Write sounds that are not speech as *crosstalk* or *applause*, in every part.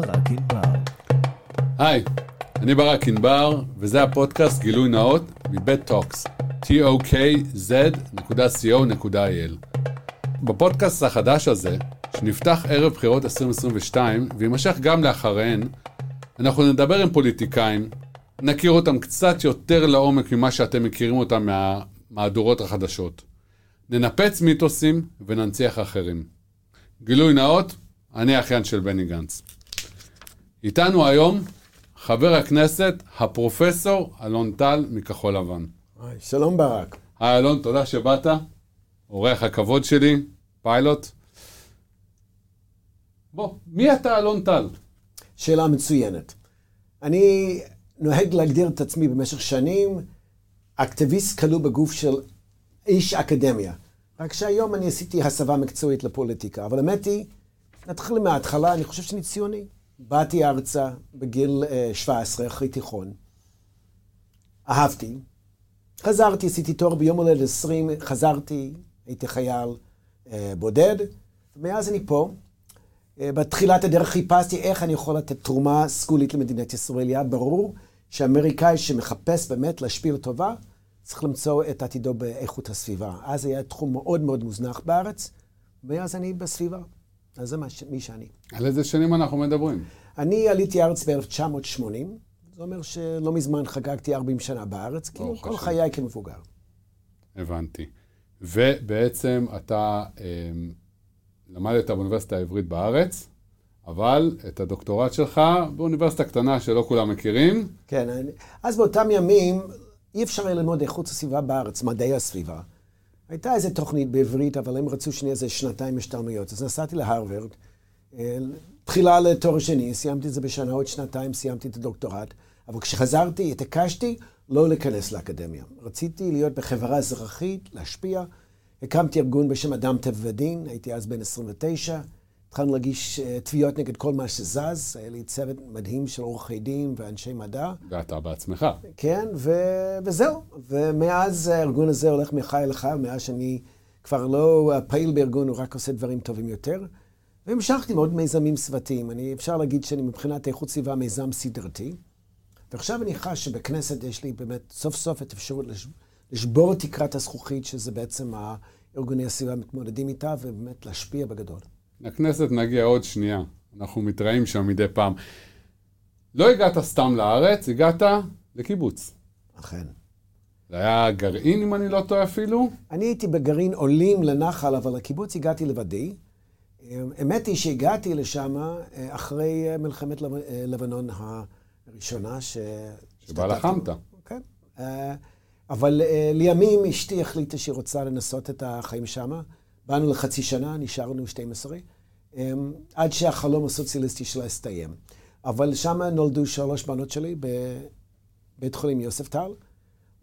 ברק ענבר. היי, אני ברק ענבר, וזה הפודקאסט גילוי נאות מבית טוקס, tokz.co.il. בפודקאסט החדש הזה, שנפתח ערב בחירות 2022, ויימשך גם לאחריהן, אנחנו נדבר עם פוליטיקאים, נכיר אותם קצת יותר לעומק ממה שאתם מכירים אותם מהמהדורות החדשות. ננפץ מיתוסים וננציח אחרים. גילוי נאות, אני אחיין של בני גנץ. איתנו היום חבר הכנסת, הפרופסור אלון טל מכחול לבן. היי, שלום ברק. היי אלון, תודה שבאת. אורח הכבוד שלי, פיילוט. בוא, מי אתה אלון טל? שאלה מצוינת. אני נוהג להגדיר את עצמי במשך שנים אקטיביסט כלוא בגוף של איש אקדמיה. רק שהיום אני עשיתי הסבה מקצועית לפוליטיקה, אבל האמת היא, נתחיל מההתחלה, אני חושב שאני ציוני. באתי ארצה בגיל 17, אחרי תיכון. אהבתי. חזרתי, עשיתי תואר ביום הולדת 20, חזרתי, הייתי חייל אה, בודד, ומאז אני פה. אה, בתחילת הדרך חיפשתי איך אני יכול לתת תרומה סגולית למדינת ישראל. היה ברור שאמריקאי שמחפש באמת להשפיע לטובה, צריך למצוא את עתידו באיכות הסביבה. אז היה תחום מאוד מאוד מוזנח בארץ, ואז אני בסביבה. אז זה מי שאני. על איזה שנים אנחנו מדברים? אני עליתי ארץ ב-1980, זה אומר שלא מזמן חגגתי 40 שנה בארץ, כאילו כל חיי כמבוגר. הבנתי. ובעצם אתה אה, למדת באוניברסיטה העברית בארץ, אבל את הדוקטורט שלך באוניברסיטה קטנה שלא כולם מכירים. כן, אני, אז באותם ימים אי אפשר היה ללמוד איכות הסביבה בארץ, מדעי הסביבה. הייתה איזו תוכנית בעברית, אבל הם רצו שני איזה שנתיים השתלמויות. אז נסעתי להרווארד, אה, תחילה לתואר שני, סיימתי את זה בשנה, עוד שנתיים סיימתי את הדוקטורט, אבל כשחזרתי, התעקשתי לא להיכנס לאקדמיה. רציתי להיות בחברה אזרחית, להשפיע. הקמתי ארגון בשם אדם טבע ודין, הייתי אז בן 29. התחלנו להגיש uh, תביעות נגד כל מה שזז, היה לי צוות מדהים של עורכי דין ואנשי מדע. ואתה בעצמך. כן, ו- וזהו. ומאז הארגון הזה הולך מחי אל חי, מאז שאני כבר לא פעיל בארגון, הוא רק עושה דברים טובים יותר. והמשכתי מאוד מיזמים סביבתיים. אני, אפשר להגיד שאני מבחינת איכות סביבה מיזם סדרתי. ועכשיו אני חש שבכנסת יש לי באמת סוף סוף את האפשרות לש... לשבור את תקרת הזכוכית, שזה בעצם הארגוני הסביבה מתמודדים איתה, ובאמת להשפיע בגדול. לכנסת נגיע עוד שנייה, אנחנו מתראים שם מדי פעם. לא הגעת סתם לארץ, הגעת לקיבוץ. אכן. זה היה גרעין, אם אני לא טועה אפילו? אני הייתי בגרעין עולים לנחל, אבל לקיבוץ הגעתי לבדי. האמת היא שהגעתי לשם אה, אחרי אה, מלחמת אה, לבנון הראשונה. ש... שבה לחמת. כן. אבל לימים אשתי החליטה שהיא רוצה לנסות את החיים שם. באנו לחצי שנה, נשארנו 12, עד שהחלום הסוציאליסטי שלה הסתיים. אבל שם נולדו שלוש בנות שלי בבית חולים יוספטל,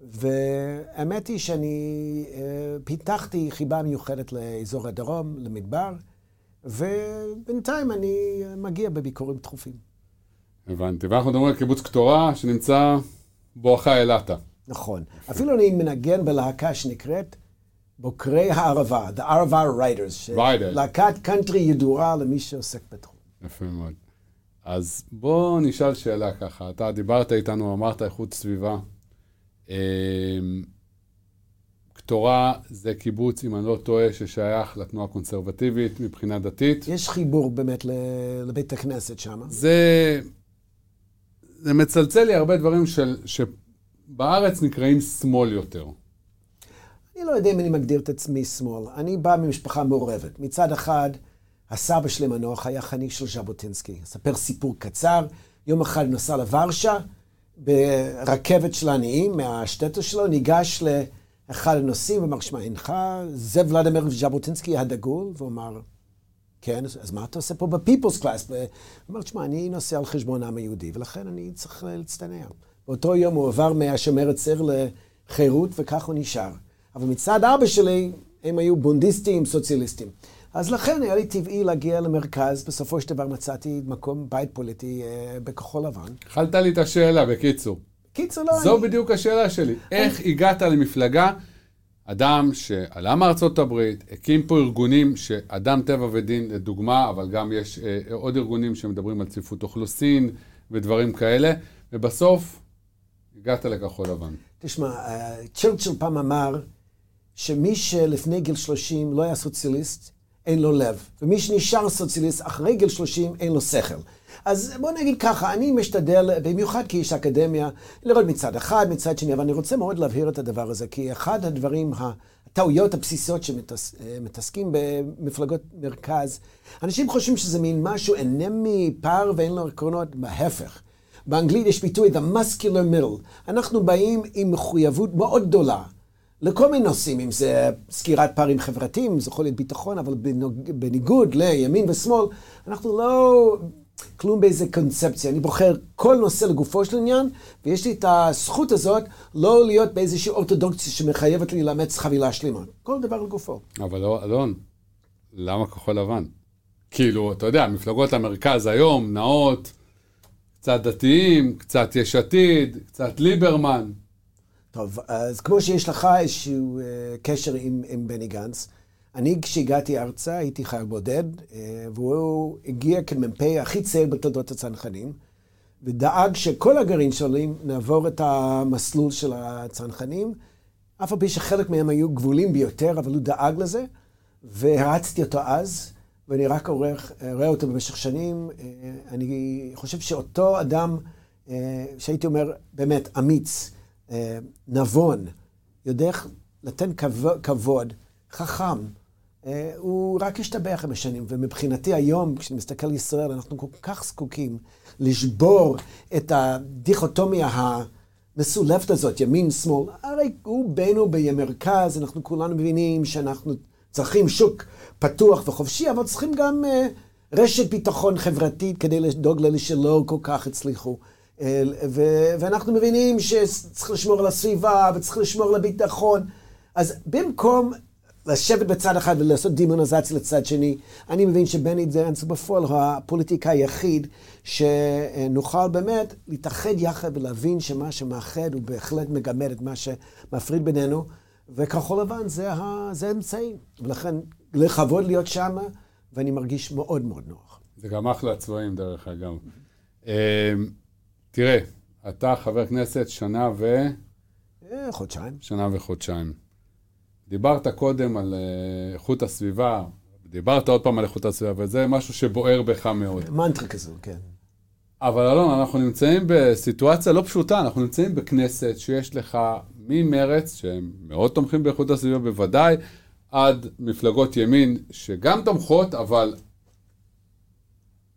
והאמת היא שאני פיתחתי חיבה מיוחדת לאזור הדרום, למדבר. ובינתיים אני מגיע בביקורים תכופים. הבנתי. ואנחנו מדברים על קיבוץ קטורה שנמצא בואכה אילתה. נכון. אפילו אני מנגן בלהקה שנקראת בוקרי הערבה, The Arava Riders. להקת קאנטרי ידועה למי שעוסק בתחום. יפה מאוד. אז בוא נשאל שאלה ככה. אתה דיברת איתנו, אמרת איכות סביבה. אמ, קטורה זה קיבוץ, אם אני לא טועה, ששייך לתנועה הקונסרבטיבית מבחינה דתית. יש חיבור באמת לבית הכנסת שם. זה, זה מצלצל לי הרבה דברים של, שבארץ נקראים שמאל יותר. אני לא יודע אם אני מגדיר את עצמי שמאל. אני בא ממשפחה מעורבת. מצד אחד, הסבא שלי מנוח היה חניך של ז'בוטינסקי. אספר סיפור קצר. יום אחד נסע לוורשה, ברכבת של העניים, מהשטטו שלו, ניגש ל... אחד הנושאים, ואמר, שמע, אינך זה ולדימיר ז'בוטינסקי הדגול? והוא אמר, כן, אז מה אתה עושה פה בפיפלס קלאס? הוא אמר, שמע, אני נוסע על חשבון העם היהודי, ולכן אני צריך להצטנע. באותו יום הוא עבר מהשומר הצעיר לחירות, וכך הוא נשאר. אבל מצד אבא שלי, הם היו בונדיסטים, סוציאליסטים. אז לכן היה לי טבעי להגיע למרכז, בסופו של דבר מצאתי מקום, בית פוליטי אה, בכחול לבן. אכלת לי את השאלה, בקיצור. קיצור, לא... זו אני... בדיוק השאלה שלי. איך הגעת למפלגה אדם שעלה מארצות הברית, הקים פה ארגונים שאדם טבע ודין לדוגמה, אבל גם יש אה, עוד ארגונים שמדברים על צפיפות אוכלוסין ודברים כאלה, ובסוף הגעת לכחול לבן. תשמע, אה, צ'רצ'יל פעם אמר שמי שלפני גיל 30 לא היה סוציאליסט, אין לו לב, ומי שנשאר סוציאליסט אחרי גיל 30 אין לו שכל. אז בוא נגיד ככה, אני משתדל, במיוחד כאיש אקדמיה, לראות מצד אחד, מצד שני, אבל אני רוצה מאוד להבהיר את הדבר הזה, כי אחד הדברים, הטעויות הבסיסיות שמתעסקים במפלגות מרכז, אנשים חושבים שזה מין משהו אנמי, פער ואין לו עקרונות, בהפך. באנגלית יש ביטוי the muscular middle. אנחנו באים עם מחויבות מאוד גדולה לכל מיני נושאים, אם זה סקירת פערים חברתיים, זה יכול להיות ביטחון, אבל בניגוד לימין ושמאל, אנחנו לא כלום באיזה קונספציה. אני בוחר כל נושא לגופו של עניין, ויש לי את הזכות הזאת לא להיות באיזושהי אורתודוקציה שמחייבת לי לאמץ חבילה שלמה. כל דבר לגופו. אבל לא, אלון, למה כחול לבן? כאילו, אתה יודע, מפלגות המרכז היום נעות, קצת דתיים, קצת יש עתיד, קצת ליברמן. טוב, אז כמו שיש לך איזשהו uh, קשר עם, עם בני גנץ, אני כשהגעתי ארצה הייתי חייל בודד, uh, והוא הגיע כמ"פ הכי צעיר בתולדות הצנחנים, ודאג שכל הגרעין שלי נעבור את המסלול של הצנחנים, אף על פי שחלק מהם היו גבולים ביותר, אבל הוא דאג לזה, והרצתי אותו אז, ואני רק עורך, רואה אותו במשך שנים. Uh, אני חושב שאותו אדם, שהייתי אומר, באמת אמיץ, אה, נבון, יודע איך לתת כבוד, חכם, אה, הוא רק השתבח עם השנים. ומבחינתי היום, כשאני מסתכל על ישראל, אנחנו כל כך זקוקים לשבור את הדיכוטומיה המסולפת הזאת, ימין, שמאל. הרי הוא בינו במרכז, אנחנו כולנו מבינים שאנחנו צריכים שוק פתוח וחופשי, אבל צריכים גם uh, רשת ביטחון חברתית כדי לדאוג לאלה שלא כל כך הצליחו. ואנחנו מבינים שצריך לשמור על הסביבה וצריך לשמור על הביטחון. אז במקום לשבת בצד אחד ולעשות דימוניזציה לצד שני, אני מבין שבני דנץ הוא בפועל הוא הפוליטיקאי היחיד שנוכל באמת להתאחד יחד ולהבין שמה שמאחד הוא בהחלט מגמד את מה שמפריד בינינו, וכחול לבן זה, ה... זה האמצעי. ולכן לכבוד להיות שם, ואני מרגיש מאוד מאוד נוח. זה גם אחלה צבעים דרך אגב. תראה, אתה חבר כנסת שנה ו... אה, חודשיים. שנה וחודשיים. דיברת קודם על אה, איכות הסביבה, דיברת עוד פעם על איכות הסביבה, וזה משהו שבוער בך מאוד. מנטרה כזו, כן. אבל אלון, אנחנו נמצאים בסיטואציה לא פשוטה, אנחנו נמצאים בכנסת שיש לך ממרץ, שהם מאוד תומכים באיכות הסביבה בוודאי, עד מפלגות ימין שגם תומכות, אבל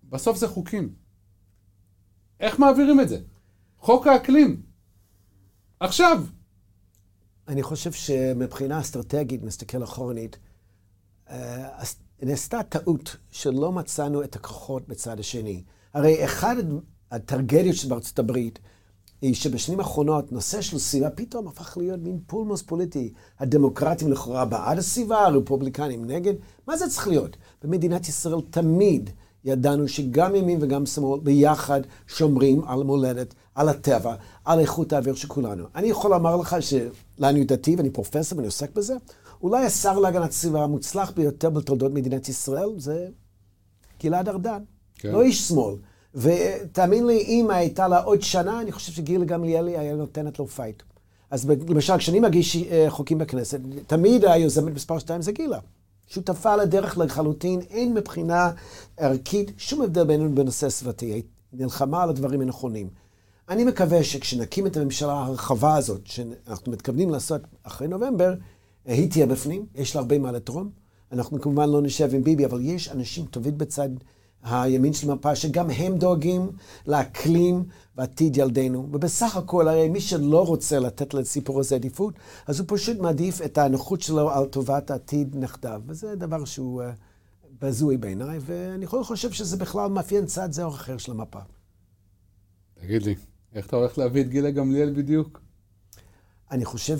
בסוף זה חוקים. איך מעבירים את זה? חוק האקלים. עכשיו. אני חושב שמבחינה אסטרטגית, מסתכל אחורנית, אה, נעשתה טעות שלא מצאנו את הכוחות בצד השני. הרי אחד הטרגדיות של בארצות הברית היא שבשנים האחרונות נושא של סביבה פתאום הפך להיות מין פולמוס פוליטי. הדמוקרטים לכאורה בעד הסביבה, הרפובליקנים נגד. מה זה צריך להיות? במדינת ישראל תמיד ידענו שגם ימין וגם שמאל ביחד שומרים על המולדת, על הטבע, על איכות האוויר של כולנו. אני יכול לומר לך שלעניות דעתי, ואני פרופסור ואני עוסק בזה, אולי השר להגנת הסביבה המוצלח ביותר בתולדות מדינת ישראל זה גלעד ארדן, כן. לא איש שמאל. ותאמין לי, אם הייתה לה עוד שנה, אני חושב שגילה גמליאלי היה נותנת לו fight. אז למשל, כשאני מגיש אה, חוקים בכנסת, תמיד היוזמת מספר 2 זה גילה. שותפה לדרך לחלוטין, אין מבחינה ערכית שום הבדל בינינו בנושא סביבתי, נלחמה על הדברים הנכונים. אני מקווה שכשנקים את הממשלה הרחבה הזאת, שאנחנו מתכוונים לעשות אחרי נובמבר, היא תהיה בפנים, יש לה הרבה מה לתרום. אנחנו כמובן לא נשב עם ביבי, אבל יש אנשים טובים בצד הימין של המפה, שגם הם דואגים לאקלים ועתיד ילדינו. ובסך הכל, הרי מי שלא רוצה לתת לסיפור הזה עדיפות, אז הוא פשוט מעדיף את הנוחות שלו על טובת עתיד נכדיו. וזה דבר שהוא uh, בזוי בעיניי, ואני חושב שזה בכלל מאפיין צד זה או אחר של המפה. תגיד לי, איך אתה הולך להביא את גילה גמליאל בדיוק? אני חושב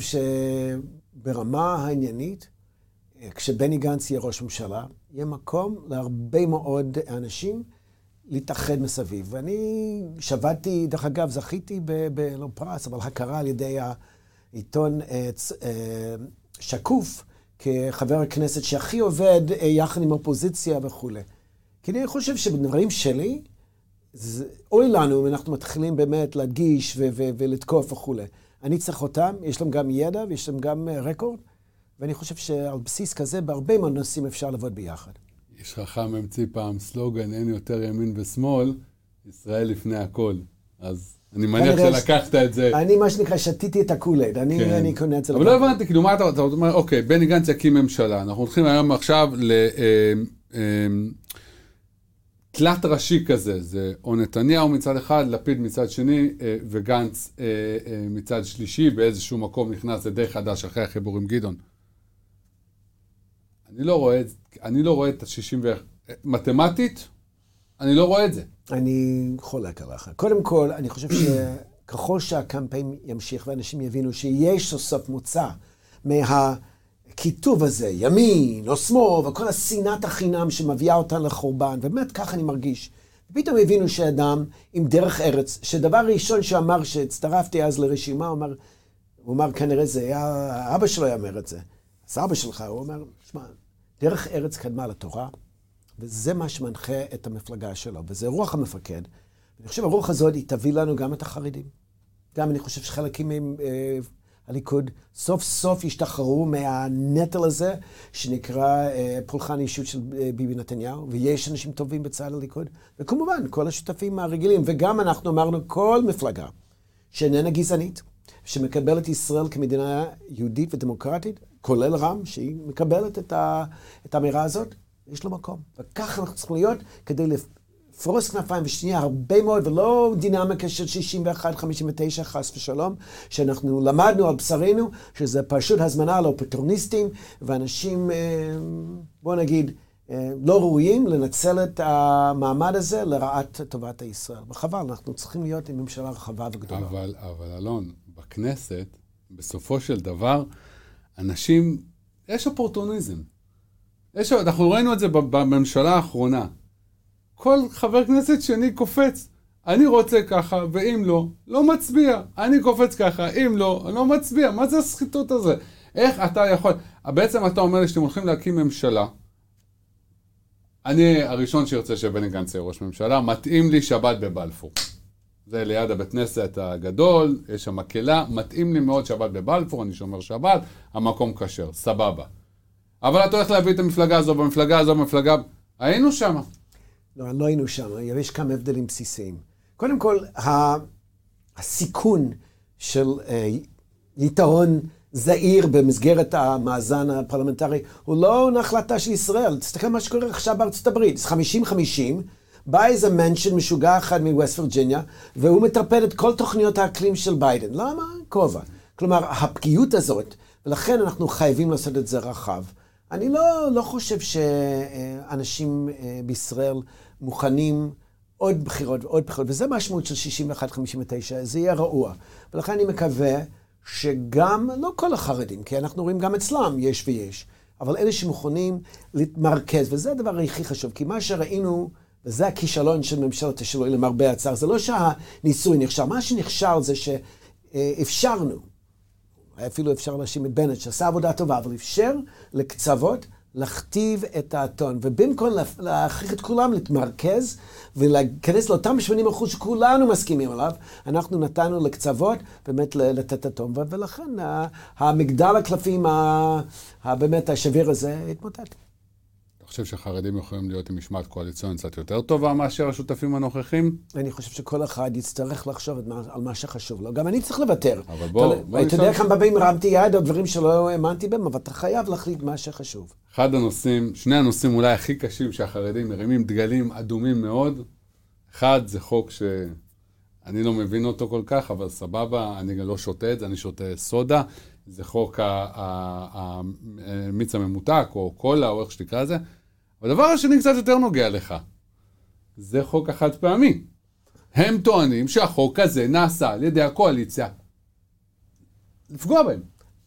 שברמה העניינית, כשבני גנץ יהיה ראש ממשלה, יהיה מקום להרבה מאוד אנשים להתאחד מסביב. ואני שבתתי, דרך אגב, זכיתי, ב, ב, לא פרס, אבל הכרה על ידי העיתון אה, שקוף כחבר הכנסת שהכי עובד אה, יחד עם אופוזיציה וכולי. כי אני חושב שבדברים שלי, זה, אוי לנו אם אנחנו מתחילים באמת להדגיש ולתקוף וכולי. אני צריך אותם, יש להם גם ידע ויש להם גם אה, רקורד, ואני חושב שעל בסיס כזה, בהרבה מאוד נושאים אפשר לעבוד ביחד. איש חכם המציא פעם סלוגן, אין יותר ימין ושמאל, ישראל לפני הכל. אז אני מניח שלקחת את זה. אני, מה שנקרא, שתיתי את הקולד, אני, כן. אני קונה את זה. אבל לא הבנתי, כאילו, מה אתה אומר, אוקיי, בני גנץ יקים ממשלה. אנחנו הולכים היום עכשיו ל... אה, אה, תלת ראשי כזה, זה או נתניהו מצד אחד, לפיד מצד שני, אה, וגנץ מצד שלישי, באיזשהו מקום נכנס לדרך חדש אחרי החיבור עם גדעון. אני לא רואה, אני לא רואה את ה-60 ו... מתמטית, אני לא רואה את זה. אני חולק עליך. קודם כל, אני חושב שככל שהקמפיין ימשיך ואנשים יבינו שיש סוף סוף מוצא מהקיטוב הזה, ימין או שמאל, וכל השנאת החינם שמביאה אותנו לחורבן, ובאמת ככה אני מרגיש. פתאום הבינו שאדם עם דרך ארץ, שדבר ראשון שאמר, שהצטרפתי אז לרשימה, הוא אמר, הוא אמר כנראה זה היה, אבא שלו יאמר את זה. אז אבא שלך, הוא אומר, שמע, דרך ארץ קדמה לתורה, וזה מה שמנחה את המפלגה שלו, וזה רוח המפקד. אני חושב הרוח הזאת, היא תביא לנו גם את החרדים. גם אני חושב שחלקים מהם, אה, הליכוד, סוף סוף ישתחררו מהנטל הזה, שנקרא אה, פולחן אישות של אה, ביבי נתניהו, ויש אנשים טובים בצד הליכוד, וכמובן, כל השותפים הרגילים, וגם אנחנו אמרנו, כל מפלגה שאיננה גזענית, שמקבלת ישראל כמדינה יהודית ודמוקרטית, כולל רם, שהיא מקבלת את, ה, את האמירה הזאת, יש לו מקום. וככה אנחנו צריכים להיות כדי לפרוס כנפיים ושנייה הרבה מאוד, ולא דינמיקה של 61-59 חס ושלום, שאנחנו למדנו על בשרנו, שזה פשוט הזמנה לאופטרוניסטים, ואנשים, אה, בוא נגיד, אה, לא ראויים לנצל את המעמד הזה לרעת טובת הישראל. וחבל, אנחנו צריכים להיות עם ממשלה רחבה וגדולה. אבל, אבל אלון, בכנסת, בסופו של דבר, אנשים, יש אופורטוניזם. יש, אנחנו ראינו את זה בממשלה האחרונה. כל חבר כנסת שני קופץ. אני רוצה ככה, ואם לא, לא מצביע. אני קופץ ככה, אם לא, לא מצביע. מה זה הסחיטות הזה? איך אתה יכול... בעצם אתה אומר לי שאתם הולכים להקים ממשלה. אני הראשון שירצה שבני גנץ יהיה ראש ממשלה, מתאים לי שבת בבלפור. זה ליד הבית כנסת הגדול, יש שם מקהלה, מתאים לי מאוד שבת בבלפור, אני שומר שבת, המקום כשר, סבבה. אבל אתה הולך להביא את המפלגה הזו במפלגה הזו במפלגה... היינו שם. לא, לא היינו שם, יש כמה הבדלים בסיסיים. קודם כל, הסיכון של אה, יתרון זעיר במסגרת המאזן הפרלמנטרי הוא לא נחלתה של ישראל. תסתכל מה שקורה עכשיו בארצות הברית. 50-50, בא איזה מנשן משוגע אחד מווסט וירג'יניה, והוא מטרפד את כל תוכניות האקלים של ביידן. למה? כובע. כלומר, הפגיעות הזאת, ולכן אנחנו חייבים לעשות את זה רחב. אני לא, לא חושב שאנשים אה, בישראל מוכנים עוד בחירות ועוד בחירות, וזה משמעות של 61-59, זה יהיה רעוע. ולכן אני מקווה שגם, לא כל החרדים, כי אנחנו רואים גם אצלם יש ויש, אבל אלה שמוכנים להתמרכז, וזה הדבר הכי חשוב, כי מה שראינו, וזה הכישלון של ממשלת השינוי למרבה הצער, זה לא שהניסוי נכשל, מה שנכשל זה שאפשרנו. אפילו אפשר להאשים את בנט, שעשה עבודה טובה, אבל אפשר לקצוות להכתיב את האתון. ובמקום להכריח את כולם להתמרכז ולהיכנס לאותם 80 אחוז שכולנו מסכימים עליו, אנחנו נתנו לקצוות באמת לתת אטום, ולכן המגדל הקלפים הבאמת השביר הזה התמוטט. אתה חושב שחרדים יכולים להיות עם משמעת קואליציונית קצת יותר טובה מאשר השותפים הנוכחים? אני חושב שכל אחד יצטרך לחשוב על מה שחשוב לו. גם אני צריך לוותר. אבל בוא, אתה, בוא נשאל... אתה יודע כמה פעמים הרמתי יד על דברים שלא האמנתי בהם, אבל אתה חייב להחליט מה שחשוב. אחד הנושאים, שני הנושאים אולי הכי קשים שהחרדים מרימים דגלים אדומים מאוד, אחד זה חוק שאני לא מבין אותו כל כך, אבל סבבה, אני גם לא שותה את זה, אני שותה סודה. זה חוק המיץ הממותק, או קולה, או איך שתקרא לזה. והדבר השני קצת יותר נוגע לך. זה חוק החד פעמי. הם טוענים שהחוק הזה נעשה על ידי הקואליציה לפגוע בהם.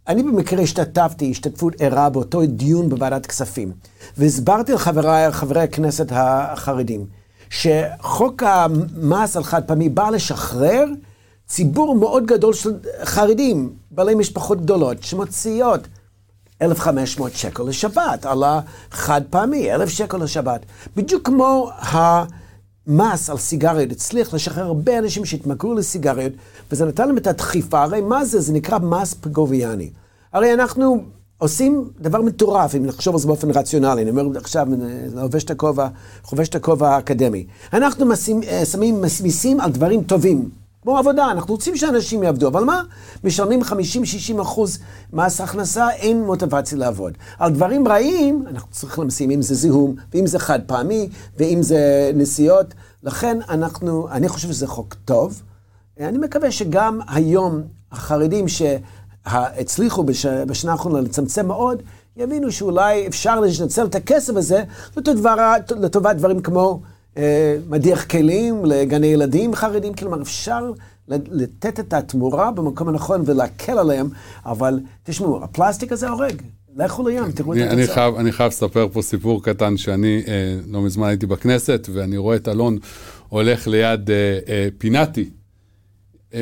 אני במקרה השתתפתי השתתפות ערה באותו דיון בוועדת כספים, והסברתי לחבריי, חברי הכנסת החרדים, שחוק המס על חד פעמי בא לשחרר ציבור מאוד גדול של חרדים, בעלי משפחות גדולות, שמוציאות 1,500 שקל לשבת, על החד פעמי, 1,000 שקל לשבת. בדיוק כמו המס על סיגריות הצליח לשחרר הרבה אנשים שהתמכרו לסיגריות, וזה נתן להם את הדחיפה, הרי מה זה? זה נקרא מס פגוביאני. הרי אנחנו עושים דבר מטורף, אם נחשוב על זה באופן רציונלי, אני אומר עכשיו, לובש את הכובע, חובש את הכובע האקדמי. אנחנו משים, אה, שמים מיסים על דברים טובים. כמו עבודה, אנחנו רוצים שאנשים יעבדו, אבל מה? משלמים 50-60 אחוז מס הכנסה, אין מוטיבציה לעבוד. על דברים רעים, אנחנו צריכים לשים, אם זה זיהום, ואם זה חד פעמי, ואם זה נסיעות. לכן אנחנו, אני חושב שזה חוק טוב. אני מקווה שגם היום החרדים שהצליחו בש, בשנה האחרונה לצמצם מאוד, יבינו שאולי אפשר לנצל את הכסף הזה לטובת, לטובת דברים כמו... אה, מדיח כלים לגני ילדים חרדים, כלומר אפשר לתת את התמורה במקום הנכון ולהקל עליהם, אבל תשמעו, הפלסטיק הזה הורג. לכו לים, תראו את התוצאה. אני חייב לספר פה סיפור קטן שאני אה, לא מזמן הייתי בכנסת, ואני רואה את אלון הולך ליד אה, אה,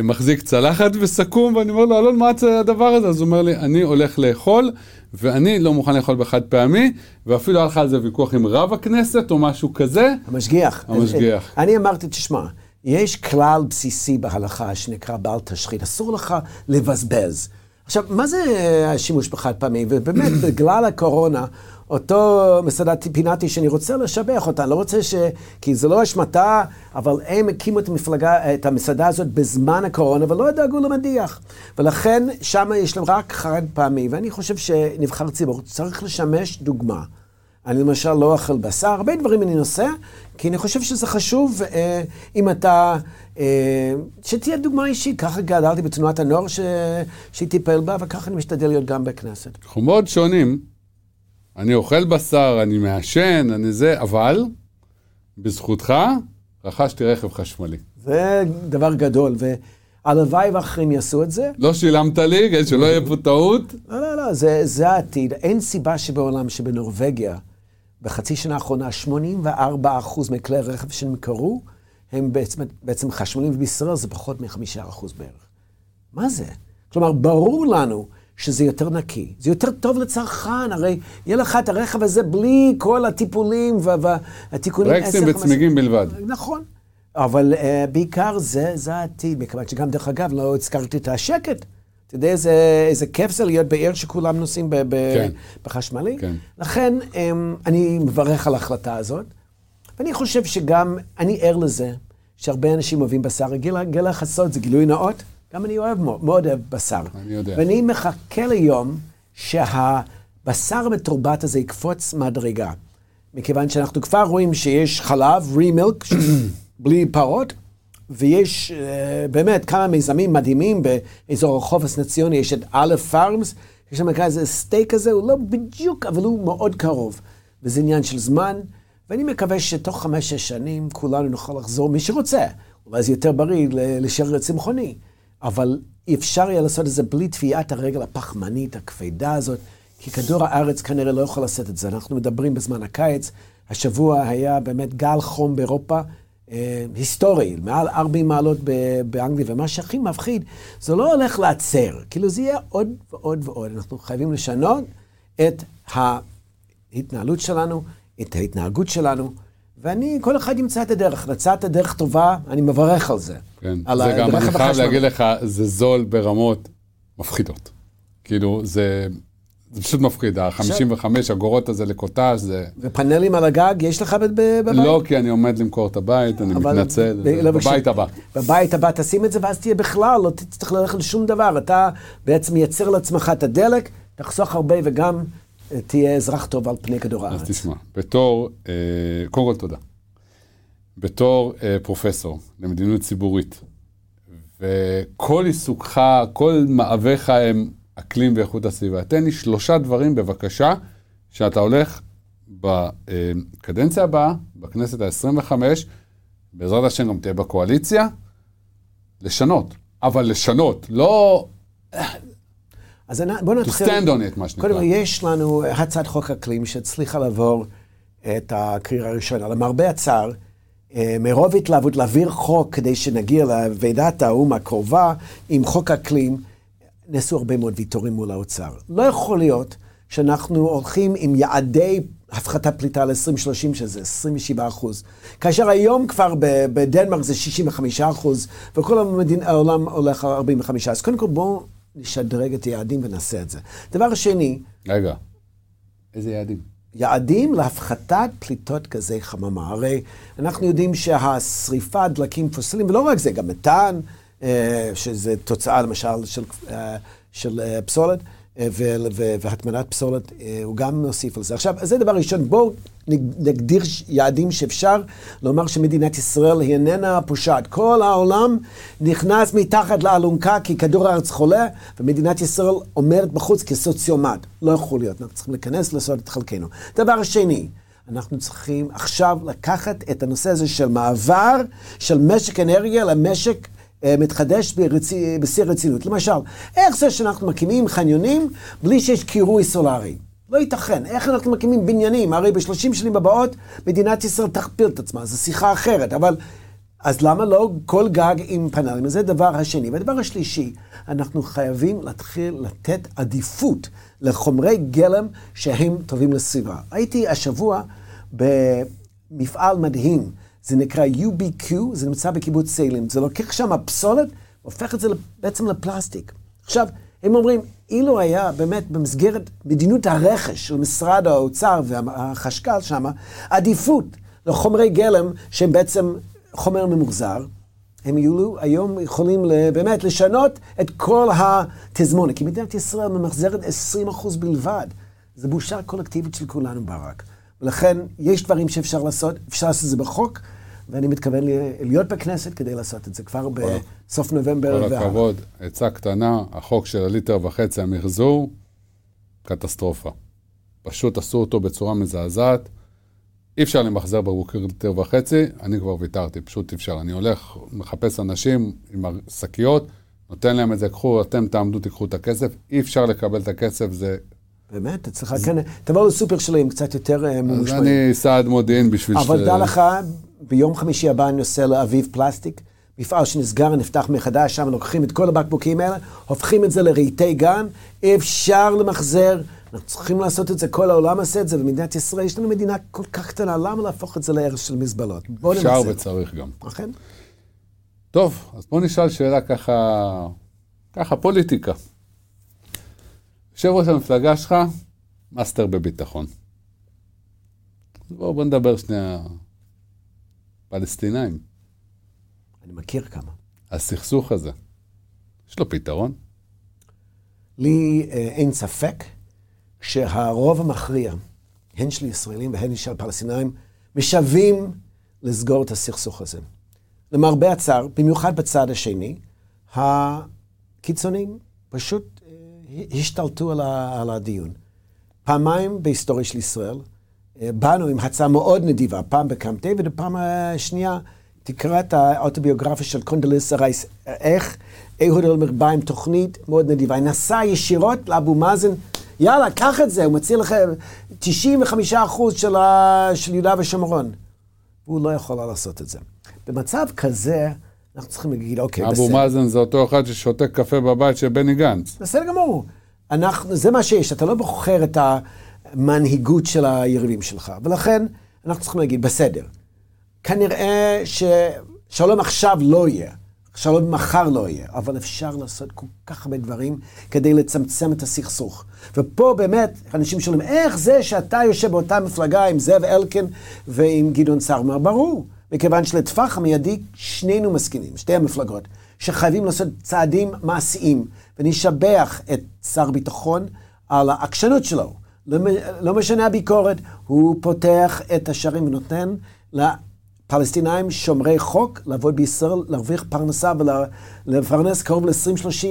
מחזיק צלחת וסכו"ם, ואני אומר לו, אלון, מה הדבר הזה? אז הוא אומר לי, אני הולך לאכול, ואני לא מוכן לאכול בחד פעמי, ואפילו היה לך על זה ויכוח עם רב הכנסת או משהו כזה. המשגיח. המשגיח. אני אמרתי, תשמע, יש כלל בסיסי בהלכה שנקרא בעל תשחית, אסור לך לבזבז. עכשיו, מה זה השימוש בחד פעמי? ובאמת, *clears throat* בגלל הקורונה, אותו מסעדה פינאטי שאני רוצה לשבח אותה, אני לא רוצה ש... כי זה לא אשמתה, אבל הם הקימו את, המפלגה, את המסעדה הזאת בזמן הקורונה ולא דאגו למדיח. ולכן שם יש להם רק חד פעמי, ואני חושב שנבחר ציבור צריך לשמש דוגמה. אני למשל לא אוכל בשר, הרבה דברים אני נוסע, כי אני חושב שזה חשוב אה, אם אתה, אה, שתהיה דוגמה אישית. ככה גדלתי בתנועת הנוער ש... שטיפל בה, וככה אני משתדל להיות גם בכנסת. אנחנו מאוד שונים. אני אוכל בשר, אני מעשן, אני זה, אבל בזכותך רכשתי רכב חשמלי. זה דבר גדול, והלוואי ואחרים יעשו את זה. לא שילמת לי, שלא יהיה פה טעות. לא, לא, לא, זה, זה העתיד. אין סיבה שבעולם שבנורבגיה, בחצי שנה האחרונה, 84% מכלי רכב שנמכרו, הם בעצם, בעצם חשמליים, ובישראל זה פחות מ-5% בערך. מה זה? כלומר, ברור לנו שזה יותר נקי, זה יותר טוב לצרכן, הרי יהיה לך את הרכב הזה בלי כל הטיפולים והתיקונים. ברקסים וצמיגים בלבד. נכון. אבל uh, בעיקר זה, זה העתיד, מכיוון שגם, דרך אגב, לא הזכרתי את השקט. אתה יודע איזה, איזה כיף זה להיות בעיר שכולם נוסעים כן. בחשמלי? כן. לכן, um, אני מברך על ההחלטה הזאת, ואני חושב שגם, אני ער לזה, שהרבה אנשים אוהבים בשר. גיל לך סוד, זה גילוי נאות. גם אני אוהב, מאוד אוהב בשר. אני יודע. ואני מחכה ליום שהבשר המתורבת הזה יקפוץ מדרגה. מכיוון שאנחנו כבר רואים שיש חלב, רי-מילק, *coughs* בלי פרות, ויש uh, באמת כמה מיזמים מדהימים באזור החוף הסנציוני, יש את א' פארמס, יש שם איזה סטייק כזה, הוא לא בדיוק, אבל הוא מאוד קרוב. וזה עניין של זמן, ואני מקווה שתוך חמש-שש שנים כולנו נוכל לחזור, מי שרוצה, אולי זה יותר בריא, להישאר צמחוני. אבל אפשר יהיה לעשות את זה בלי טביעת הרגל הפחמנית, הכבדה הזאת, כי כדור הארץ כנראה לא יכול לעשות את זה. אנחנו מדברים בזמן הקיץ, השבוע היה באמת גל חום באירופה, אה, היסטורי, מעל 40 מעלות באנגליה, ומה שהכי מפחיד, זה לא הולך לעצר, כאילו זה יהיה עוד ועוד ועוד. אנחנו חייבים לשנות את ההתנהלות שלנו, את ההתנהגות שלנו. ואני, כל אחד ימצא את הדרך. מצאת דרך טובה, אני מברך על זה. כן, על זה גם, אני חייב להגיד לך, זה זול ברמות מפחידות. כאילו, זה, זה פשוט מפחיד, ה-55 אגורות הזה לקוטאז' זה... ופאנלים על הגג יש לך בבית? לא, כי אני עומד למכור את הבית, אני מתנצל. לא, בבית הבא. בבית הבא תשים את זה, ואז תהיה בכלל, לא תצטרך ללכת לשום דבר. אתה בעצם מייצר לעצמך את הדלק, תחסוך הרבה וגם תהיה אזרח טוב על פני כדור הארץ. אז תשמע, בתור, אה, קודם כל תודה. בתור אה, פרופסור למדיניות ציבורית, וכל עיסוקך, כל מאוויך הם אקלים ואיכות הסביבה. תן לי שלושה דברים בבקשה, שאתה הולך בקדנציה הבאה, בכנסת ה-25, בעזרת השם גם תהיה בקואליציה, לשנות. אבל לשנות, לא... אז בואו נתחיל... To stand on it, מה שנקרא. קודם כל, יש לנו הצעת חוק אקלים שהצליחה לעבור את הקריאה הראשונה. למרבה הצער, אה, מרוב התלהבות להעביר חוק כדי שנגיע לוועידת האו"ם הקרובה עם חוק אקלים, נעשו הרבה מאוד ויתורים מול האוצר. לא יכול להיות שאנחנו הולכים עם יעדי הפחתת פליטה ל-2030, שזה 27 אחוז. כאשר היום כבר בדנמרק זה 65 אחוז, וכל המדין, העולם הולך על 45. אז קודם כל בואו נשדרג את היעדים ונעשה את זה. דבר שני... רגע, איזה יעדים? יעדים להפחתת פליטות גזי חממה. הרי אנחנו יודעים שהשריפת דלקים פוסיליים, ולא רק זה, גם מתאן, שזה תוצאה למשל של, אה, של אה, פסולת, והטמנת פסולת, הוא גם מוסיף על זה. עכשיו, זה דבר ראשון, בואו נגדיר יעדים שאפשר לומר שמדינת ישראל היא איננה פושעת. כל העולם נכנס מתחת לאלונקה כי כדור הארץ חולה, ומדינת ישראל עומדת בחוץ כסוציומט. לא יכול להיות, אנחנו צריכים להיכנס לעשות את חלקנו. דבר שני, אנחנו צריכים עכשיו לקחת את הנושא הזה של מעבר של משק אנרגיה למשק אה, מתחדש ברצי, בשיא הרצינות. למשל, איך זה שאנחנו מקימים חניונים בלי שיש קירוי סולארי? לא ייתכן. איך אנחנו מקימים בניינים? הרי בשלושים שנים הבאות מדינת ישראל תכפיל את עצמה, זו שיחה אחרת. אבל אז למה לא כל גג עם פאנלים? זה הדבר השני. והדבר השלישי, אנחנו חייבים להתחיל לתת עדיפות לחומרי גלם שהם טובים לסביבה. הייתי השבוע במפעל מדהים. זה נקרא UBQ, זה נמצא בקיבוץ סיילים. זה לוקח שם פסולת, הופך את זה בעצם לפלסטיק. עכשיו, הם אומרים, אילו היה באמת במסגרת מדיניות הרכש של משרד האוצר והחשכ"ל שם, עדיפות לחומרי גלם שהם בעצם חומר ממוחזר, הם יהיו היום יכולים באמת לשנות את כל התזמונת. כי מדינת ישראל ממחזרת 20% בלבד. זו בושה קולקטיבית של כולנו ברק. ולכן יש דברים שאפשר לעשות, אפשר לעשות את זה בחוק, ואני מתכוון להיות בכנסת כדי לעשות את זה כבר בסוף נובמבר. כל הכבוד, עצה קטנה, החוק של הליטר וחצי המחזור, קטסטרופה. פשוט עשו אותו בצורה מזעזעת. אי אפשר למחזר בקבוקי ליטר וחצי, אני כבר ויתרתי, פשוט אי אפשר. אני הולך, מחפש אנשים עם השקיות, נותן להם את זה, קחו, אתם תעמדו, תיקחו את הכסף. אי אפשר לקבל את הכסף, זה... באמת? אצלך כן, תבוא לסופר שלי עם קצת יותר אה, ממושמעים. אז אני סעד מודיעין בשביל ש... אבל דע לך, ביום חמישי הבא אני נוסע לאביב פלסטיק, מפעל שנסגר, נפתח מחדש, שם לוקחים את כל הבקבוקים האלה, הופכים את זה לרהיטי גן, אפשר למחזר, אנחנו צריכים לעשות את זה, כל העולם עושה את זה, ומדינת ישראל, יש לנו מדינה כל כך קטנה, למה להפוך את זה לערך של מזבלות? בואו נמחזר. אפשר וצריך גם. אכן. טוב, אז בואו נשאל שאלה ככה, ככה פוליטיקה. יושב ראש המפלגה שלך, mister ביטחון. בואו בוא נדבר שנייה פלסטינאים. אני מכיר כמה. הסכסוך הזה, יש לו פתרון? לי אה, אין ספק שהרוב המכריע, הן של ישראלים והן של פלסטינאים, משווים לסגור את הסכסוך הזה. למרבה הצער, במיוחד בצד השני, הקיצונים פשוט אה, השתלטו על הדיון. פעמיים בהיסטוריה של ישראל, באנו עם הצעה מאוד נדיבה, פעם בקאמפ דיוויד, ופעם השנייה, תקרא את האוטוביוגרפיה של קונדליסה רייס, איך אהוד אלמר בא עם תוכנית מאוד נדיבה, נסע ישירות לאבו מאזן, יאללה, קח את זה, הוא מציע לכם 95 אחוז של, ה... של יהודה ושומרון. והוא לא יכול לעשות את זה. במצב כזה, אנחנו צריכים להגיד, אוקיי, בסדר. אבו מאזן זה אותו אחד ששותה קפה בבית של בני גנץ. בסדר גמור. אנחנו, זה מה שיש, אתה לא בוחר את ה... המנהיגות של היריבים שלך. ולכן אנחנו צריכים להגיד, בסדר, כנראה ששלום עכשיו לא יהיה, שלום מחר לא יהיה, אבל אפשר לעשות כל כך הרבה דברים כדי לצמצם את הסכסוך. ופה באמת, אנשים שואלים, איך זה שאתה יושב באותה מפלגה עם זאב אלקין ועם גדעון סער? אומר, ברור, מכיוון שלטווח המיידי שנינו מסכימים, שתי המפלגות, שחייבים לעשות צעדים מעשיים, ונשבח את שר הביטחון על העקשנות שלו. לא, לא משנה הביקורת, הוא פותח את השערים ונותן לפלסטינאים שומרי חוק לעבוד בישראל, להרוויח פרנסה ולפרנס קרוב ל-20-30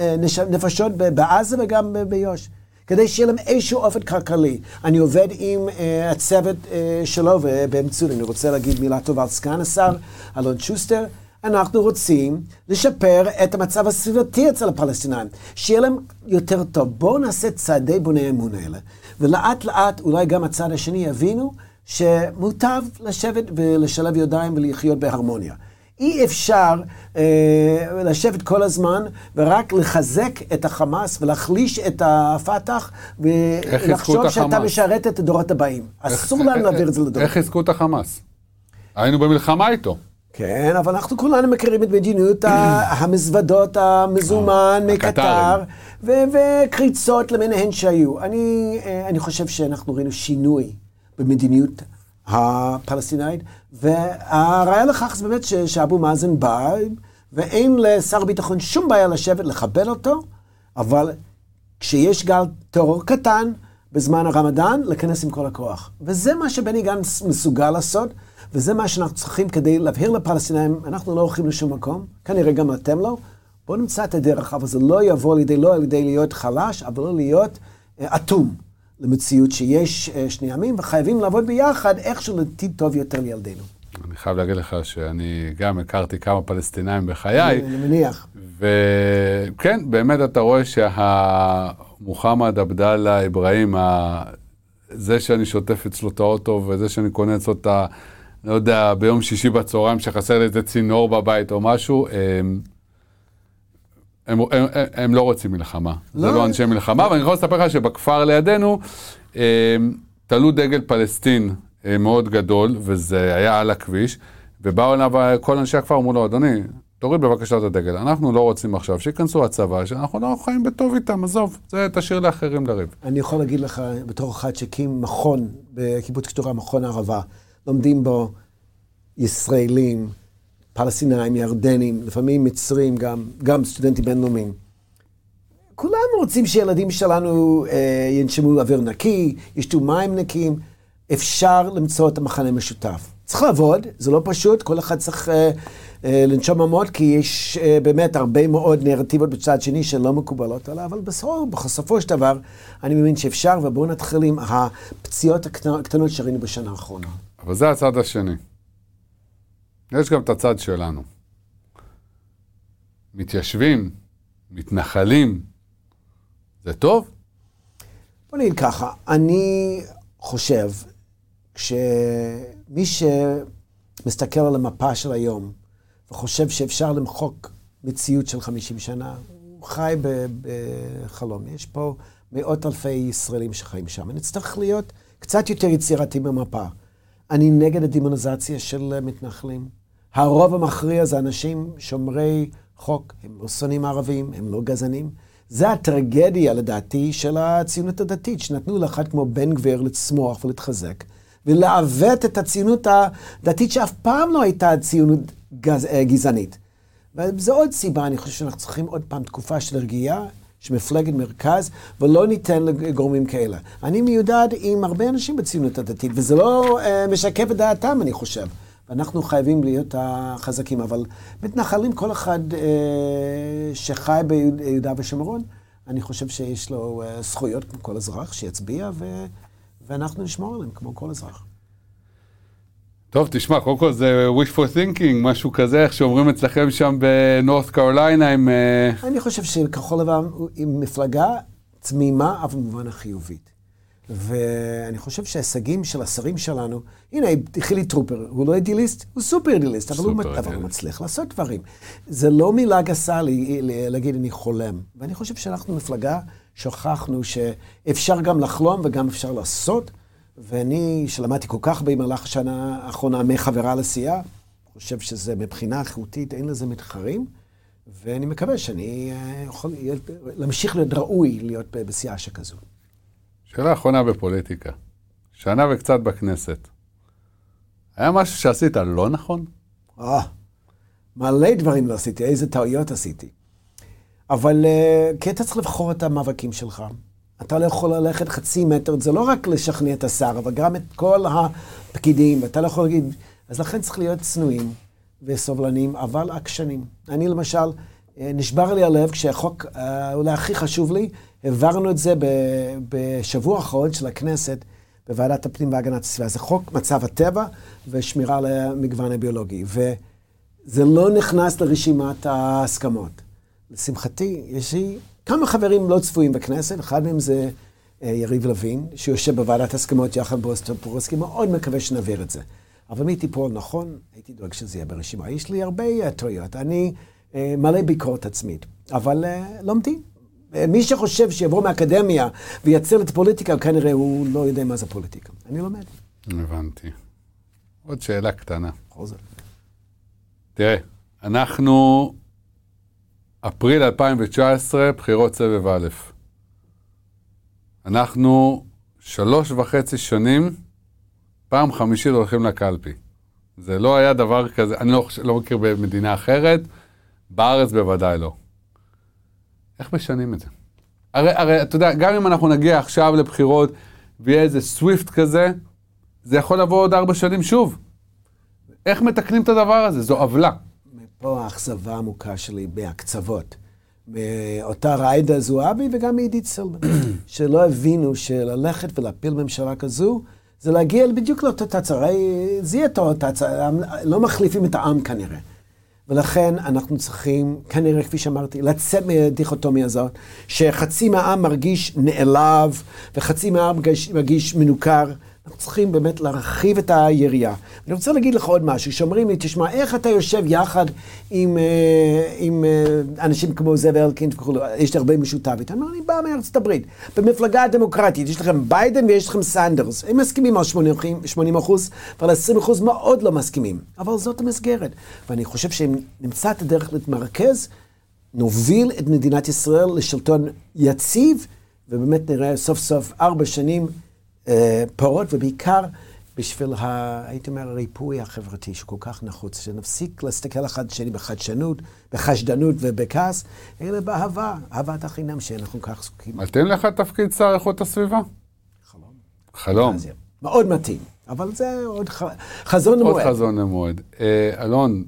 אה, נפשות בעזה וגם ביו"ש. כדי שיהיה להם איזשהו אופן כלכלי. אני עובד עם uh, הצוות uh, שלו ובאמצעות, אני רוצה להגיד מילה טובה על סגן השר, אלון שוסטר. אנחנו רוצים לשפר את המצב הסביבתי אצל הפלסטינאים, שיהיה להם יותר טוב. בואו נעשה צעדי בוני אמון האלה, ולאט לאט אולי גם הצד השני יבינו שמוטב לשבת ולשלב ידיים ולחיות בהרמוניה. אי אפשר אה, לשבת כל הזמן ורק לחזק את החמאס ולהחליש את הפתח ולחשוב שאתה משרת את הדורות הבאים. אסור לנו להעביר את זה לדורות. איך חיזקו את החמאס? היינו במלחמה איתו. כן, אבל אנחנו כולנו מכירים את מדיניות *clears throat* המזוודות המזומן אה, מקטר, וקריצות למיניהן שהיו. אני, אה, אני חושב שאנחנו ראינו שינוי במדיניות הפלסטינאית, והראיה לכך זה באמת שאבו מאזן בא, ואין לשר הביטחון שום בעיה לשבת, לכבד אותו, אבל כשיש גל טרור קטן בזמן הרמדאן, להיכנס עם כל הכוח. וזה מה שבני גנץ מסוגל לעשות. וזה מה שאנחנו צריכים כדי להבהיר לפלסטינאים, אנחנו לא הולכים לשום מקום, כנראה גם אתם לא. בואו נמצא את הדרך, אבל זה לא יבוא לידי, לא על ידי להיות חלש, אבל לא להיות אה, אטום למציאות שיש uh, שני עמים, וחייבים לעבוד ביחד איכשהו לעתיד טוב יותר לילדינו. אני חייב להגיד לך שאני גם הכרתי כמה פלסטינאים בחיי. אני מניח. וכן, באמת אתה רואה שהמוחמד עבדאללה אברהים, זה שאני שוטף אצלו את האוטו וזה שאני קונה אצלו את ה... לא יודע, ביום שישי בצהריים שחסר לי איזה צינור בבית או משהו, הם, הם, הם, הם, הם לא רוצים מלחמה. לא. זה לא אנשי מלחמה, ואני יכול לספר לך שבכפר לידינו, תלו דגל פלסטין אה, מאוד גדול, וזה היה על הכביש, ובאו אליו כל אנשי הכפר, אמרו לו, אדוני, תוריד בבקשה את הדגל. אנחנו לא רוצים עכשיו שייכנסו הצבא, שאנחנו לא חיים בטוב איתם, עזוב, זה תשאיר לאחרים לריב. אני יכול להגיד לך, בתור אחד שהקים מכון בקיבוץ קטורה, מכון הערבה, לומדים בו ישראלים, פלסטינאים, ירדנים, לפעמים מצרים, גם, גם סטודנטים בינלאומיים. כולנו רוצים שילדים שלנו אה, ינשמו אוויר נקי, ישתו מים נקיים. אפשר למצוא את המחנה המשותף. צריך לעבוד, זה לא פשוט, כל אחד צריך אה, אה, לנשום עמוד, כי יש אה, באמת הרבה מאוד נרטיבות בצד שני שלא מקובלות עליו, אבל בסופו, בסופו של דבר, אני מבין שאפשר, ובואו נתחיל עם הפציעות הקטנות שראינו בשנה האחרונה. אבל זה הצד השני. יש גם את הצד שלנו. מתיישבים, מתנחלים, זה טוב? בוא נגיד ככה, אני חושב שמי שמסתכל על המפה של היום וחושב שאפשר למחוק מציאות של 50 שנה, הוא חי בחלום. יש פה מאות אלפי ישראלים שחיים שם. נצטרך להיות קצת יותר יצירתי במפה. אני נגד הדמוניזציה של מתנחלים. הרוב המכריע זה אנשים שומרי חוק, הם לא שונאים ערבים, הם לא גזענים. זה הטרגדיה, לדעתי, של הציונות הדתית, שנתנו לאחד כמו בן גביר לצמוח ולהתחזק, ולעוות את הציונות הדתית שאף פעם לא הייתה ציונות גז, אה, גזענית. וזו עוד סיבה, אני חושב שאנחנו צריכים עוד פעם תקופה של רגיעה, של מפלגת מרכז, ולא ניתן לגורמים כאלה. אני מיודד עם הרבה אנשים בציונות הדתית, וזה לא uh, משקף את דעתם, אני חושב. ואנחנו חייבים להיות החזקים, אבל מתנחלים, כל אחד uh, שחי ביהודה ושומרון, אני חושב שיש לו uh, זכויות כמו כל אזרח, שיצביע, ו... ואנחנו נשמור עליהם כמו כל אזרח. טוב, תשמע, קודם כל זה wish for thinking, משהו כזה, איך שאומרים אצלכם שם בנורת קרוליינה עם... אני חושב שכחול לבן היא מפלגה תמימה, אבל במובן החיובית. ואני חושב שההישגים של השרים שלנו, הנה, חילי טרופר, הוא לא אידיאליסט, הוא סופר אידיאליסט, אבל, הוא, אבל הוא מצליח לעשות דברים. זה לא מילה גסה לי, להגיד אני חולם. ואני חושב שאנחנו מפלגה, שוכחנו שאפשר גם לחלום וגם אפשר לעשות. ואני, שלמדתי כל כך במהלך השנה האחרונה מחברה לסיעה, חושב שזה מבחינה איכותית, אין לזה מתחרים, ואני מקווה שאני אה, יכול להמשיך להיות ראוי להיות בסיעה שכזו. שאלה אחרונה בפוליטיקה. שנה וקצת בכנסת. היה משהו שעשית לא נכון? אה, מלא דברים לא עשיתי, איזה טעויות עשיתי. אבל uh, כי אתה צריך לבחור את המאבקים שלך. אתה לא יכול ללכת חצי מטר, זה לא רק לשכנע את השר, אבל גם את כל הפקידים, ואתה לא יכול להגיד, אז לכן צריך להיות צנועים וסובלניים, אבל עקשנים. אני למשל, אה, נשבר לי הלב כשהחוק, אה, אולי הכי חשוב לי, העברנו את זה בשבוע האחרון של הכנסת בוועדת הפנים והגנת הסביבה. זה חוק מצב הטבע ושמירה על המגוון הביולוגי. וזה לא נכנס לרשימת ההסכמות. לשמחתי, יש לי כמה חברים לא צפויים בכנסת, אחד מהם זה אה, יריב לוין, שיושב בוועדת הסכמות יחד עם בועז טופורסקי, מאוד מקווה שנעביר את זה. אבל מי תיפול נכון, הייתי דואג שזה יהיה ברשימה. יש לי הרבה uh, טעויות, אני uh, מלא ביקורת עצמית, אבל לומדים. מי שחושב שיבוא מהאקדמיה ויציל את הפוליטיקה, כנראה הוא לא יודע מה זה פוליטיקה. אני לומד. הבנתי. עוד שאלה קטנה. בכל זאת. תראה, אנחנו אפריל 2019, בחירות סבב א'. אנחנו שלוש וחצי שנים, פעם חמישית הולכים לקלפי. זה לא היה דבר כזה, אני לא, לא מכיר במדינה אחרת, בארץ בוודאי לא. איך משנים את זה? הרי, הרי אתה יודע, גם אם אנחנו נגיע עכשיו לבחירות ויהיה איזה סוויפט כזה, זה יכול לבוא עוד ארבע שנים שוב. איך מתקנים את הדבר הזה? זו עוולה. מפה האכזבה העמוקה שלי בהקצוות. מאותה ריידה זועבי וגם מעידית סילמן, *coughs* שלא הבינו שללכת ולהפיל ממשלה כזו, זה להגיע בדיוק לאותו תצרה, זה יהיה אותו תצרה, לא מחליפים את העם כנראה. ולכן אנחנו צריכים, כנראה, כפי שאמרתי, לצאת מהדיכוטומיה הזאת, שחצי מהעם מרגיש נעלב, וחצי מהעם מרגיש, מרגיש מנוכר. אנחנו צריכים באמת להרחיב את היריעה. אני רוצה להגיד לך עוד משהו, שאומרים לי, תשמע, איך אתה יושב יחד עם, אה, עם אה, אנשים כמו זאב אלקין וכו', יש לי הרבה משותף איתם. אני בא מארצות הברית. במפלגה הדמוקרטית, יש לכם ביידן ויש לכם סנדרס. הם מסכימים על 80 אחוז, ועל 20 אחוז מאוד לא מסכימים. אבל זאת המסגרת. ואני חושב שאם נמצא את הדרך להתמרכז, נוביל את מדינת ישראל לשלטון יציב, ובאמת נראה סוף סוף ארבע שנים פירות, ובעיקר בשביל, ה, הייתי אומר, הריפוי החברתי שכל כך נחוץ, שנפסיק להסתכל אחד שני בחדשנות, בחשדנות ובכעס, אלא באהבה, אהבת החינם שאנחנו כך זקוקים. מתאים לך תפקיד שר איכות הסביבה? חלום. חלום. מאוד מתאים, אבל זה עוד ח... חזון למועד. עוד חזון למועד. אה, אלון,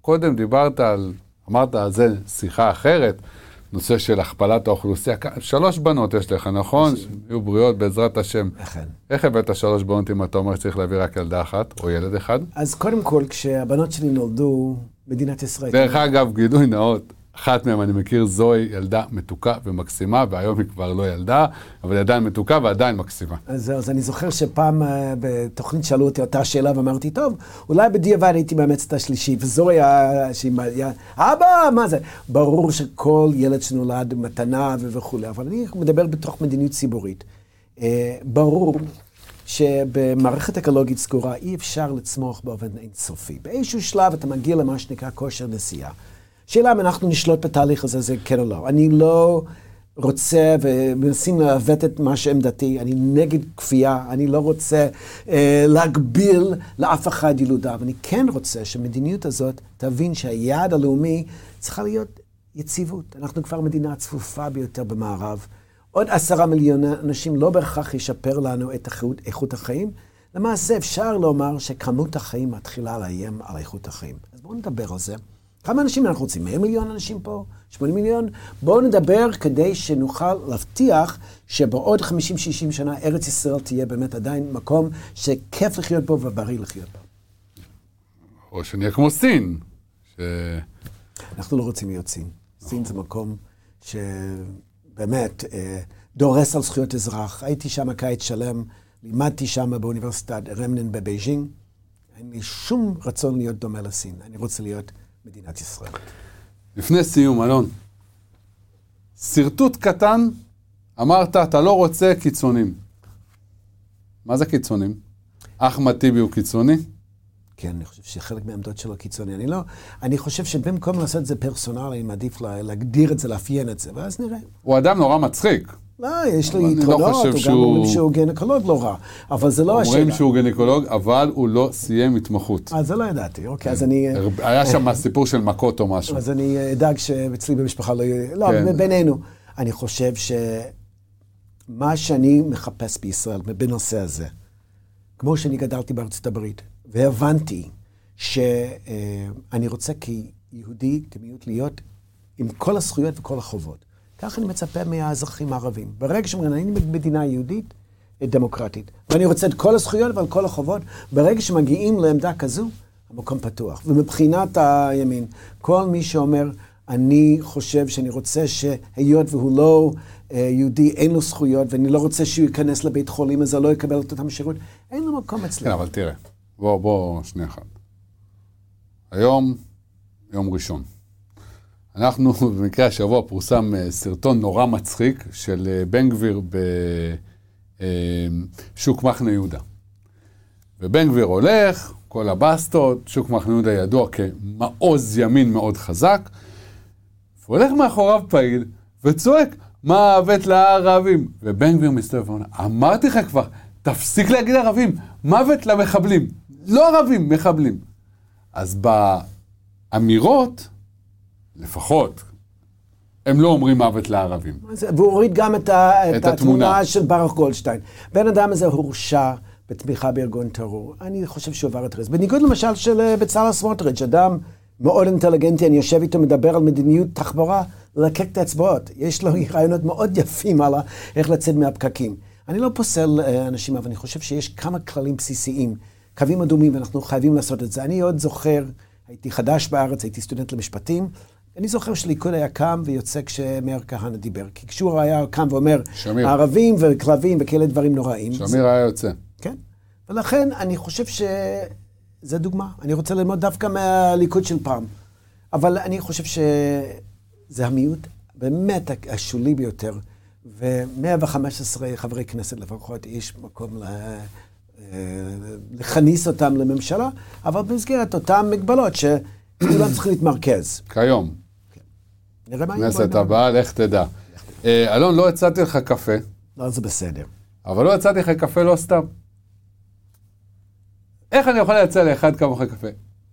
קודם דיברת על, אמרת על זה שיחה אחרת. נושא של הכפלת האוכלוסייה. שלוש בנות יש לך, נכון? יהיו בריאות בעזרת השם. אכן. איך הבאת שלוש בנות אם אתה אומר שצריך להביא רק ילדה אחת, או ילד אחד? אז קודם כל, כשהבנות שלי נולדו, מדינת ישראל... דרך אגב, גילוי נאות, אחת מהן אני מכיר, זוהי ילדה מתוקה ומקסימה, והיום היא כבר לא ילדה, אבל היא עדיין מתוקה ועדיין מקסימה. אז, אז אני זוכר שפעם uh, בתוכנית שאלו אותי אותה שאלה, ואמרתי, טוב, אולי בדיעבד הייתי מאמץ את השלישית, וזוהי ה... שהיא... אבא, מה זה? ברור שכל ילד שנולד מתנה וכולי, אבל אני מדבר בתוך מדיניות ציבורית. Uh, ברור שבמערכת אקולוגית סגורה אי אפשר לצמוח באופן אינסופי. באיזשהו שלב אתה מגיע למה שנקרא כושר נסיעה. שאלה אם אנחנו נשלוט בתהליך הזה, זה כן או לא. אני לא רוצה, ומנסים לעוות את מה שעמדתי, אני נגד כפייה, אני לא רוצה אה, להגביל לאף אחד ילודה, אבל אני כן רוצה שהמדיניות הזאת תבין שהיעד הלאומי צריכה להיות יציבות. אנחנו כבר מדינה הצפופה ביותר במערב. עוד עשרה מיליון אנשים לא בהכרח ישפר לנו את איכות, איכות החיים. למעשה אפשר לומר שכמות החיים מתחילה לאיים על איכות החיים. אז בואו נדבר על זה. כמה אנשים אנחנו רוצים? 100 מיליון אנשים פה? 80 מיליון? בואו נדבר כדי שנוכל להבטיח שבעוד 50-60 שנה ארץ ישראל תהיה באמת עדיין מקום שכיף לחיות בו ובריא לחיות בו. או שנהיה כמו סין. ש... אנחנו לא רוצים להיות סין. סין זה מקום שבאמת אה, דורס על זכויות אזרח. הייתי שם קיץ שלם, לימדתי שם באוניברסיטת רנמין בבייג'ינג. אין לי שום רצון להיות דומה לסין. אני רוצה להיות... מדינת ישראל. לפני סיום, אלון, שרטוט קטן, אמרת, אתה לא רוצה קיצונים. מה זה קיצונים? אחמד טיבי הוא קיצוני? כן, אני חושב שחלק מהעמדות שלו קיצוני. אני לא, אני חושב שבמקום לעשות את זה פרסונלי, אני מעדיף להגדיר את זה, לאפיין את זה, ואז נראה. הוא אדם נורא מצחיק. לא, יש לו יתרונות, לא. גם אומרים שהוא גנקולוג לא רע, אבל זה לא השאלה. אומרים שהוא גנקולוג, אבל הוא לא סיים התמחות. אה, זה לא ידעתי, אוקיי, אז אני... היה שם סיפור של מכות או משהו. אז אני אדאג שאצלי במשפחה לא יהיה... לא, כן. בינינו. אני חושב שמה שאני מחפש בישראל בנושא הזה, כמו שאני גדלתי בארצות הברית, והבנתי שאני רוצה כיהודי, כמיעוט, להיות עם כל הזכויות וכל החובות. כך אני מצפה מהאזרחים הערבים. ברגע אני מדינה יהודית, דמוקרטית, ואני רוצה את כל הזכויות ועל כל החובות, ברגע שמגיעים לעמדה כזו, המקום פתוח. ומבחינת הימין, כל מי שאומר, אני חושב שאני רוצה שהיות והוא לא אה, יהודי, אין לו זכויות, ואני לא רוצה שהוא ייכנס לבית חולים הזה, לא יקבל את אותם שירות, אין לו מקום אצלי. כן, אבל תראה, בוא, בוא, שנייה אחת. היום, יום ראשון. אנחנו, במקרה השבוע פורסם אה, סרטון נורא מצחיק של אה, בן גביר בשוק מחנה יהודה. ובן גביר הולך, כל הבסטות, שוק מחנה יהודה ידוע כמעוז ימין מאוד חזק, והוא הולך מאחוריו פעיל וצועק, מוות לערבים. ובן גביר מסתובב ואומר, אמרתי לך כבר, תפסיק להגיד ערבים, מוות למחבלים. לא ערבים, מחבלים. אז באמירות, לפחות, הם לא אומרים מוות לערבים. והוא הוריד גם את, ה, את, את התמונה של ברוך גולדשטיין. בן אדם הזה הורשע בתמיכה בארגון טרור. אני חושב שהוא עבר את הרס. בניגוד למשל של אה, בצלאל סמוטריץ', אדם מאוד אינטליגנטי, אני יושב איתו, מדבר על מדיניות תחבורה, ללקק את האצבעות. יש לו רעיונות מאוד יפים על איך לצאת מהפקקים. אני לא פוסל אה, אנשים, אבל אני חושב שיש כמה כללים בסיסיים, קווים אדומים, ואנחנו חייבים לעשות את זה. אני עוד זוכר, הייתי חדש בארץ, הייתי סטודנט למשפטים. אני זוכר שליכוד היה קם ויוצא כשמאיר כהנא דיבר. כי כשהוא היה קם ואומר, שמיר. ערבים וכלבים וכאלה דברים נוראים. שמיר זה... היה יוצא. כן. ולכן אני חושב שזה דוגמה. אני רוצה ללמוד דווקא מהליכוד של פעם. אבל אני חושב שזה המיעוט באמת השולי ביותר. ו-115 חברי כנסת לפחות, יש מקום ל... אה, לכניס אותם לממשלה, אבל במסגרת אותן מגבלות שכולם צריכים להתמרכז. כיום. נראה מה יהיה. כנסת הבאה, לך תדע. אה, אלון, לא הצעתי לך קפה. לא, זה בסדר. אבל לא הצעתי לך קפה לא סתם. איך אני יכול להציע לאחד כמוך קפה?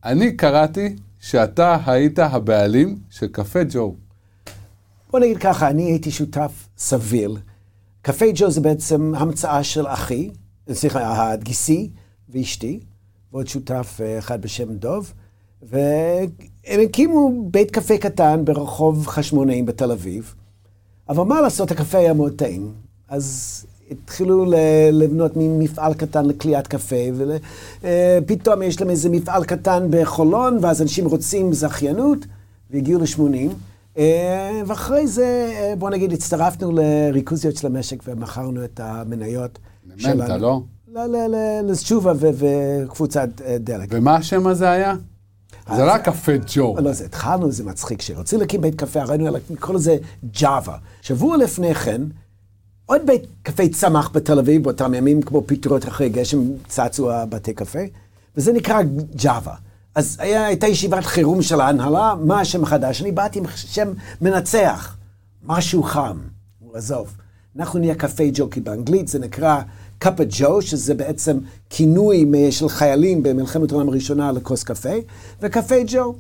אני קראתי שאתה היית הבעלים של קפה ג'ו. בוא נגיד ככה, אני הייתי שותף סביר. קפה ג'ו זה בעצם המצאה של אחי, סליחה, הגיסי ואשתי, ועוד שותף אה, אחד בשם דוב, והם הקימו בית קפה קטן ברחוב חשמונאים בתל אביב, אבל מה לעשות, הקפה היה מאוד טעים. אז התחילו לבנות מין מפעל קטן לקליית קפה, ופתאום אה, יש להם איזה מפעל קטן בחולון, ואז אנשים רוצים זכיינות, והגיעו ל-80. אה, ואחרי זה, אה, בוא נגיד, הצטרפנו לריכוזיות של המשק ומכרנו את המניות שלנו. למנטה, לא? לתשובה וקבוצת דלק. ומה השם הזה היה? זה רק קפה ג'ו. לא, זה התחלנו, זה מצחיק. כשרצינו להקים בית קפה, ראינו לקרוא לזה ג'אווה. שבוע לפני כן, עוד בית קפה צמח בתל אביב באותם ימים, כמו פטרות אחרי גשם, צצו הבתי קפה, וזה נקרא ג'אווה. אז היה, הייתה ישיבת חירום של ההנהלה, מה השם החדש? אני באתי עם שם מנצח, משהו חם. עזוב, אנחנו נהיה קפה ג'ו, כי באנגלית זה נקרא קאפה ג'ו, שזה בעצם כינוי של חיילים במלחמת העולם הראשונה לכוס קפה, וקפה ג'ו,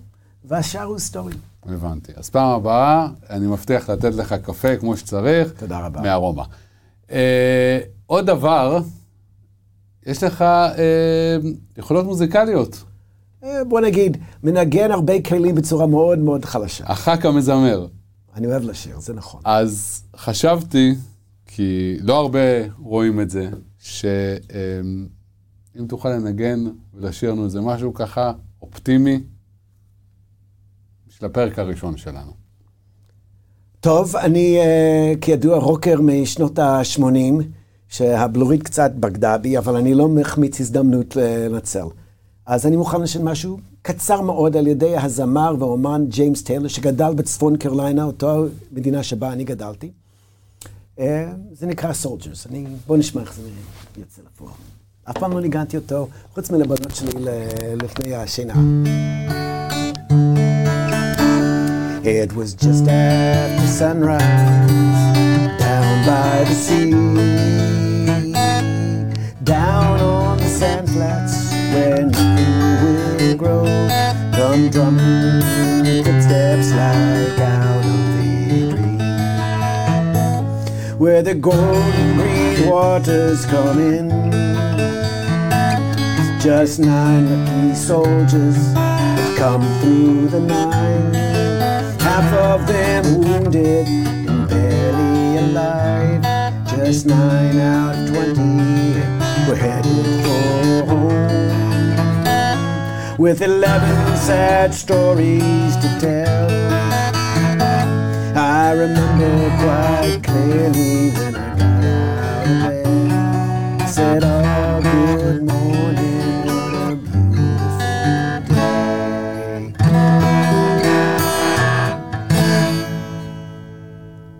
והשאר הוא היסטורי. הבנתי. אז פעם הבאה, אני מבטיח לתת לך קפה כמו שצריך. תודה רבה. מארומה. אה, עוד דבר, יש לך אה, יכולות מוזיקליות. אה, בוא נגיד, מנגן הרבה כלים בצורה מאוד מאוד חלשה. הח"כ המזמר. אני אוהב לשיר, זה נכון. אז חשבתי, כי לא הרבה רואים את זה, שאם תוכל לנגן ולשיר לנו איזה משהו ככה אופטימי, של הפרק הראשון שלנו. טוב, אני uh, כידוע רוקר משנות ה-80, שהבלורית קצת בגדה בי, אבל אני לא מחמיץ הזדמנות לנצל. אז אני מוכן לשאול משהו קצר מאוד על ידי הזמר והאומן ג'יימס טיילר, שגדל בצפון קרוליינה, אותו מדינה שבה אני גדלתי. Uh, זה נקרא Soldiers. אני... בואו נשמע איך זה יוצא לפועל. אף פעם לא ניגנתי אותו, חוץ מלבנות שלי לפני השינה. It was just after sunrise down by the sea, down on the sand flats where nothing will grow. Come drumming where the golden green waters come in. Just nine lucky soldiers have come through the night half of them wounded and barely alive. Just nine out of twenty were headed for home. With eleven sad stories to tell. I remember quite clearly when I got out of bed. Said, Oh, good morning, what a beautiful day.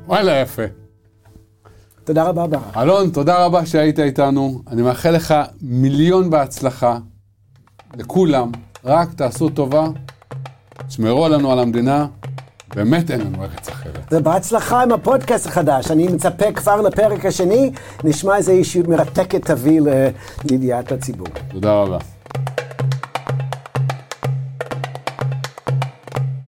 וואלה, יפה. תודה רבה, ברק. אלון, תודה רבה שהיית איתנו. אני מאחל לך מיליון בהצלחה. לכולם, רק תעשו טובה, תשמרו עלינו על המדינה. באמת אין לנו ארץ אחרת. ובהצלחה עם הפודקאסט החדש. אני מצפה כבר לפרק השני, נשמע איזה אישיות מרתקת תביא לידיעת הציבור. תודה רבה.